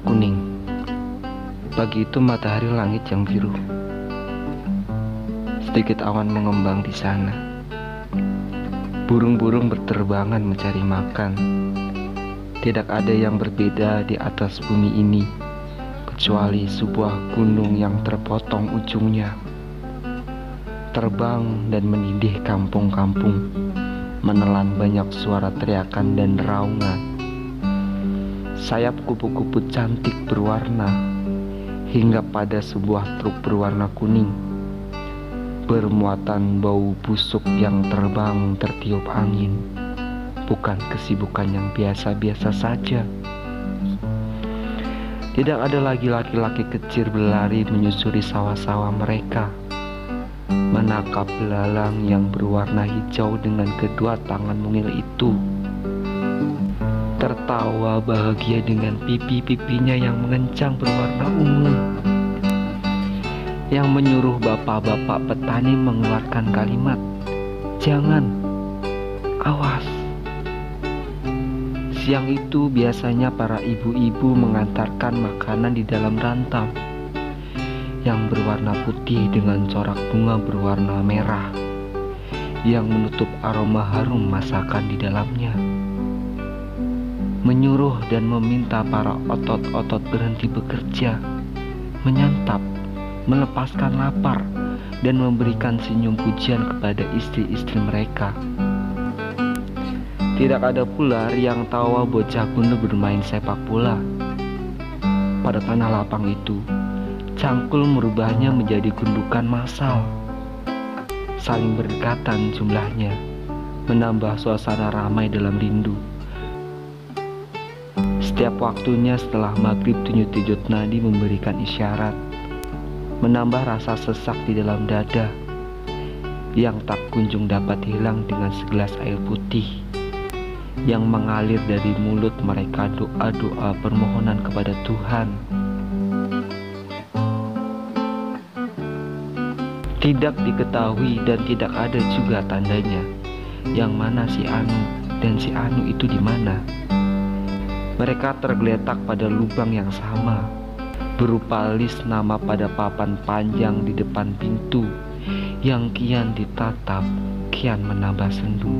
kuning. Pagi itu matahari langit yang biru. Sedikit awan mengembang di sana. Burung-burung berterbangan mencari makan. Tidak ada yang berbeda di atas bumi ini kecuali sebuah gunung yang terpotong ujungnya. Terbang dan menindih kampung-kampung, menelan banyak suara teriakan dan raungan. Sayap kupu-kupu cantik berwarna hingga pada sebuah truk berwarna kuning bermuatan bau busuk yang terbang tertiup angin bukan kesibukan yang biasa-biasa saja. Tidak ada lagi laki-laki kecil berlari menyusuri sawah-sawah mereka, menangkap belalang yang berwarna hijau dengan kedua tangan mungil itu. Tertawa bahagia dengan pipi-pipinya yang mengencang berwarna ungu. Yang menyuruh bapak-bapak petani mengeluarkan kalimat, "Jangan, awas." Siang itu biasanya para ibu-ibu mengantarkan makanan di dalam rantau yang berwarna putih dengan corak bunga berwarna merah yang menutup aroma harum masakan di dalamnya. Menyuruh dan meminta para otot-otot berhenti bekerja, menyantap, melepaskan lapar, dan memberikan senyum pujian kepada istri-istri mereka. Tidak ada pula yang tawa bocah kuno bermain sepak bola. Pada tanah lapang itu, cangkul merubahnya menjadi gundukan massal. Saling berdekatan jumlahnya, menambah suasana ramai dalam rindu. Setiap waktunya setelah maghrib tunyut-tunyut nadi memberikan isyarat, menambah rasa sesak di dalam dada yang tak kunjung dapat hilang dengan segelas air putih yang mengalir dari mulut mereka doa-doa permohonan kepada Tuhan. Tidak diketahui dan tidak ada juga tandanya yang mana si Anu dan si Anu itu di mana. Mereka tergeletak pada lubang yang sama, berupa list nama pada papan panjang di depan pintu yang kian ditatap, kian menambah sendu.